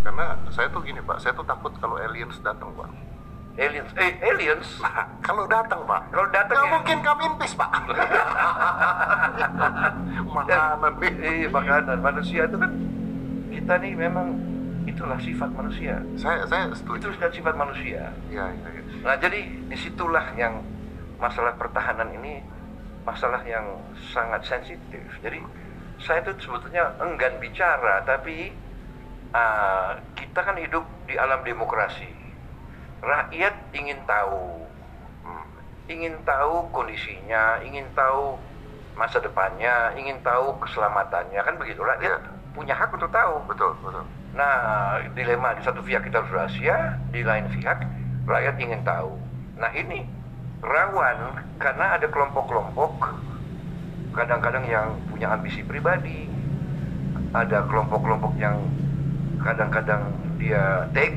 Karena saya tuh gini Pak, saya tuh takut kalau aliens datang Pak. Aliens, eh aliens. Nah, kalau datang Pak, Kalau datang nggak ya. mungkin kami impis Pak. Makanan nih. Eh, makanan manusia itu kan kita nih memang itulah sifat manusia. Saya saya Itu setuju. sudah sifat manusia. Iya, iya, iya. Nah, jadi di situlah yang masalah pertahanan ini masalah yang sangat sensitif. Jadi saya itu sebetulnya enggan bicara, tapi ah, kita kan hidup di alam demokrasi. Rakyat ingin tahu, Hmm. ingin tahu kondisinya, ingin tahu masa depannya, ingin tahu keselamatannya, kan begitu. Rakyat Iya. punya hak untuk tahu. Betul, betul. Nah, dilema di satu pihak kita harus rahasia, di lain pihak rakyat ingin tahu. Nah, ini rawan karena ada kelompok-kelompok kadang-kadang yang punya ambisi pribadi. Ada kelompok-kelompok yang kadang-kadang dia tega